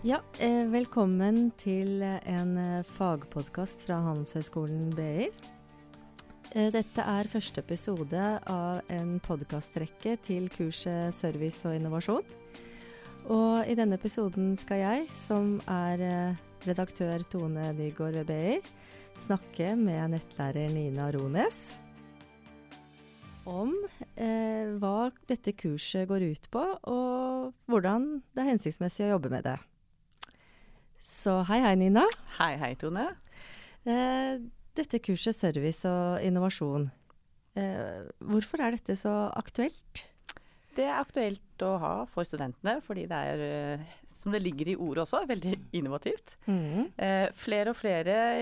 Ja, eh, velkommen til en eh, fagpodkast fra Handelshøyskolen BI. Eh, dette er første episode av en podkastrekke til kurset Service og innovasjon. Og i denne episoden skal jeg, som er redaktør Tone Nygaard ved BI, snakke med nettlærer Nina Rones om hva dette kurset går ut på, og hvordan det er hensiktsmessig å jobbe med det. Så hei, hei, Nina. Hei, hei, Tone. Eh, dette kurset Service og innovasjon, eh, hvorfor er dette så aktuelt? Det er aktuelt å ha for studentene, fordi det er, eh, som det ligger i ordet også, veldig innovativt. Mm. Eh, flere og flere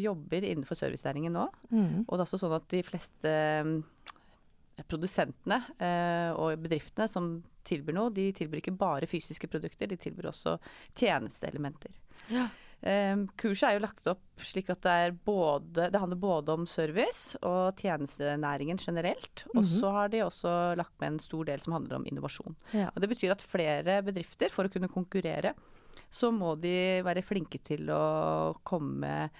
jobber innenfor servicenæringen nå. Mm. Og det er også sånn at de fleste produsentene eh, og bedriftene som tilbyr noe, de tilbyr ikke bare fysiske produkter, de tilbyr også tjenesteelementer. Ja. Eh, kurset er jo lagt opp slik at det, både, det handler både om service og tjenestenæringen generelt. Og Mhm. så har de også lagt med en stor del som handler om innovasjon. Ja. Og det betyr at flere bedrifter, for å kunne konkurrere, så må de være flinke til å komme med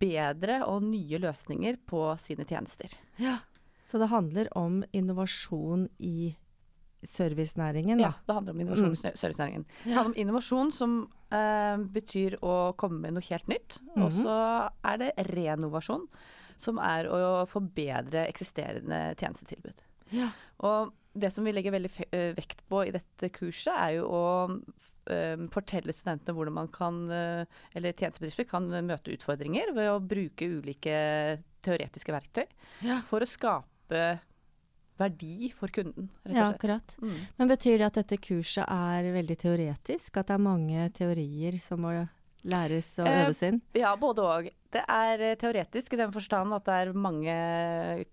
bedre og nye løsninger på sine tjenester. ja. Så det handler om innovasjon i servicenæringen, da. Ja, det handler om innovasjon Mm. i servicenæringen. Det handler om innovasjon som eh, betyr å komme med noe helt nytt. Og Mhm. så er det renovasjon, som er å forbedre eksisterende tjenestetilbud. Ja. Og det som vi legger veldig eh, vekt på i dette kurset, er jo å eh, fortelle studentene hvordan man kan, eller tjenestebedrifter kan møte utfordringer ved å bruke ulike teoretiske verktøy Ja. for å skape verdi for kunden, ja, akkurat. Mm. Men betyr det at dette kurset er veldig teoretisk? At det er mange teorier som må læres og Eh, øves inn? Ja, både og. Det er eh, teoretisk i den forstand at det er mange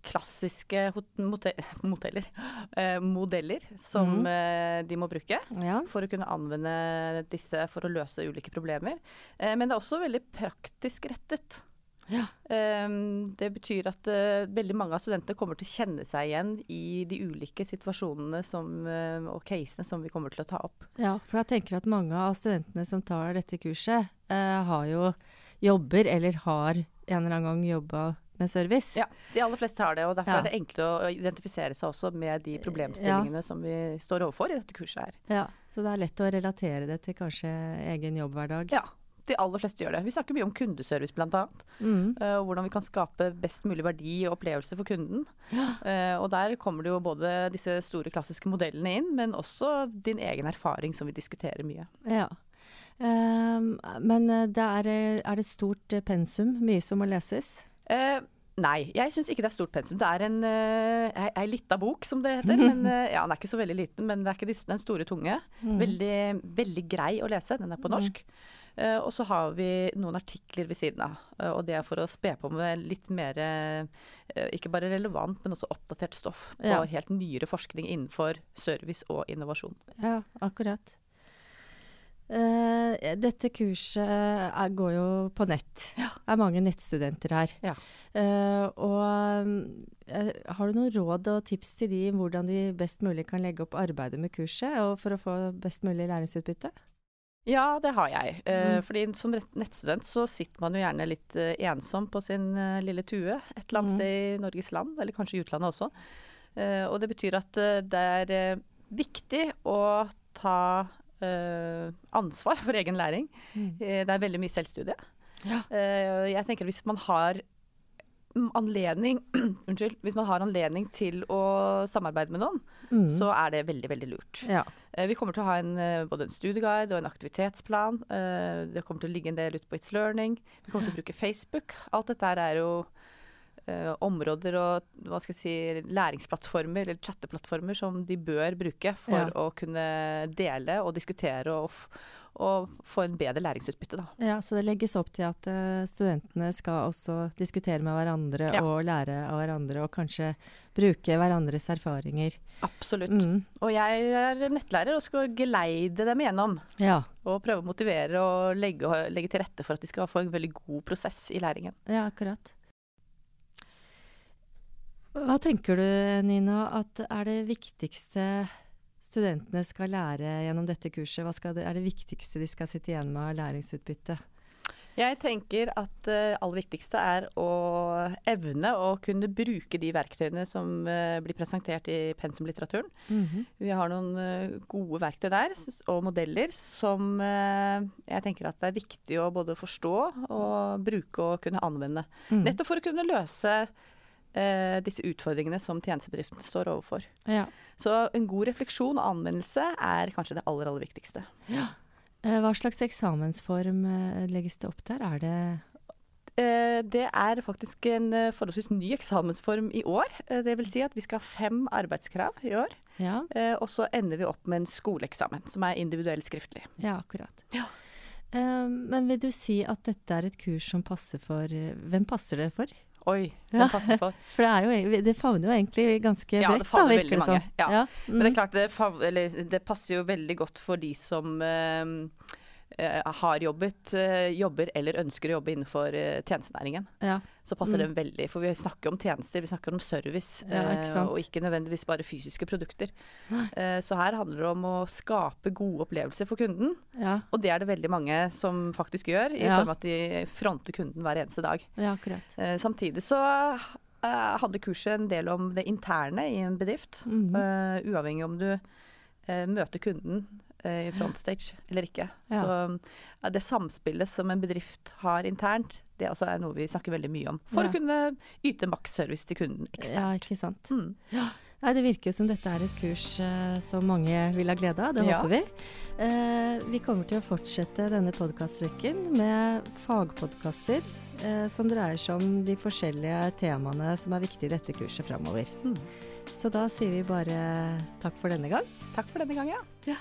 klassiske hot- mote moteller, eh, modeller som mm. eh, de må bruke Ja. for å kunne anvende disse for å løse ulike problemer. Eh, men det er også veldig praktisk rettet. Ja. Eh, det betyr at eh, veldig mange av studentene kommer til å kjenne seg igjen i de ulike situasjonene som, eh, og casene som vi kommer til å ta opp. Ja, for jeg tenker at mange av studentene som tar dette kurset, eh, har jo jobber eller har en eller annen gang jobba med service. Ja, de aller fleste har det, og derfor Ja. er det enklere å identifisere seg også med de problemstillingene som vi står overfor i dette kurset her. Ja, Så det er lett å relatere det til kanskje egen jobbhverdag. Ja, de aller fleste gjør det. Vi snakker mye om kundeservice bl.a. Mm. Uh, hvordan vi kan skape best mulig verdi og opplevelse for kunden. Eh, og der kommer det jo både disse store klassiske modellene inn, men også din egen erfaring som vi diskuterer mye. ja. Ehm, men eh, det er, er det stort pensum? Mye som må leses? Uh, nei, jeg syns ikke det er stort pensum. Det er en, uh, ei, lita bok, som det heter. Men, uh, ja, den er ikke så veldig liten, men det er ikke den store tunge. Mm. Veldig, veldig grei å lese. Den er på norsk. Eh, og så har vi noen artikler ved siden av. eh, og det er for å spe på med litt mer eh, ikke bare relevant, men også oppdatert stoff på Ja. helt nyere forskning innenfor service og innovasjon. Ja, akkurat. Uh, dette kurset er, går jo på nett. Ja. Det er mange nettstudenter her. Ja. Uh, og uh, har du noen råd og tips til de om hvordan de best mulig kan legge opp arbeidet med kurset, og for å få best mulig læringsutbytte? Ja, det har jeg. Eh, Mm. fordi som nettstudent så sitter man jo gjerne litt eh, ensom på sin eh, lille tue et eller annet Mm. sted i Norges land, eller kanskje i utlandet også. Og det betyr at det er viktig å ta ansvar for egen læring. Mm. det er veldig mye selvstudie. Ja. Jeg tenker at hvis man har anledning Unnskyld. Hvis man har anledning til å samarbeide med noen, Mm. så er det veldig, veldig lurt. Ja. Eh, Vi kommer til å ha en, eh, både en studieguide og en aktivitetsplan. Eh, Det kommer til å ligge en del ute på It's Learning. Vi kommer til å bruke Facebook. Alt dette her er jo områder og hva skal jeg si, læringsplattformer eller chatteplattformer som de bør bruke for Ja. å kunne dele og diskutere og, og få en bedre læringsutbytte. Da. ja, så det legges opp til at eh, studentene skal også diskutere med hverandre Ja. og lære av hverandre, og kanskje bruke hverandres erfaringer. Absolutt. Mm. Og jeg er nettlærer og skal geleide dem igjennom. Ja. Og prøve å motivere og legge, legge til rette for at de skal få en veldig god prosess i læringen. Ja, akkurat. Hva tenker du, Nina, at er det viktigste studentene skal lære gjennom dette kurset? Hva det, er det viktigste de skal sitte igjen med av læringsutbytte? Jeg tenker at det uh, aller viktigste er å evne å kunne bruke de verktøyene som uh, blir presentert i pensumlitteraturen. Mm -hmm. Vi har noen uh, gode verktøy der og modeller som jeg tenker at det er viktig å både forstå og bruke og kunne anvende. Mm. Nettopp for å kunne løse disse utfordringene som tjenestebedriften står overfor. Ja. Så en god refleksjon og anvendelse er kanskje det aller, aller viktigste. Ja. Eh, hva slags eksamensform eh, legges det opp der? Er det eh, det er faktisk en forholdsvis ny eksamensform i år. Det vil si at vi skal ha fem arbeidskrav i år. Ja. Og så ender vi opp med en skoleeksamen som er individuelt skriftlig. Ja, akkurat. Ja. Men vil du si at dette er et kurs som passer for Hvem passer det for? Oi, den passer for. for det, jo, det, favner jo egentlig ganske ja, bredt, da, virker det som. Ja. ja. Mm. Men det er mm. klart, det, det, passer jo veldig godt for de som uh, har jobbet, uh, jobber eller ønsker å jobbe innenfor tjenestenæringen. Ja. Så passer mm. det veldig. For vi snakker om tjenester, vi snakker om service. Ikke og ikke nødvendigvis bare fysiske produkter. så her handler det om å skape gode opplevelser for kunden. Og det er det veldig mange som faktisk gjør, i form av at de fronter kunden hver eneste dag. samtidig så hadde kurset en del om det interne i en bedrift. Mm. uavhengig om du møter kunden i frontstage eller ikke. Ja. Så det samspillet som en bedrift har internt, det også er noe vi snakker veldig mye om. For ja. å kunne yte maksservice til kunden eksternt. Ja, ikke sant. Mm. Ja. Nei, Det virker som dette er et kurs uh, som mange vil ha glede av. Det håper vi. Uh, vi kommer til å fortsette denne podkastrekken med fagpodkaster uh, som dreier seg om de forskjellige temaene som er viktige i dette kurset framover. Mm. Så da sier vi bare takk for denne gang. Takk for denne gang, ja. ja.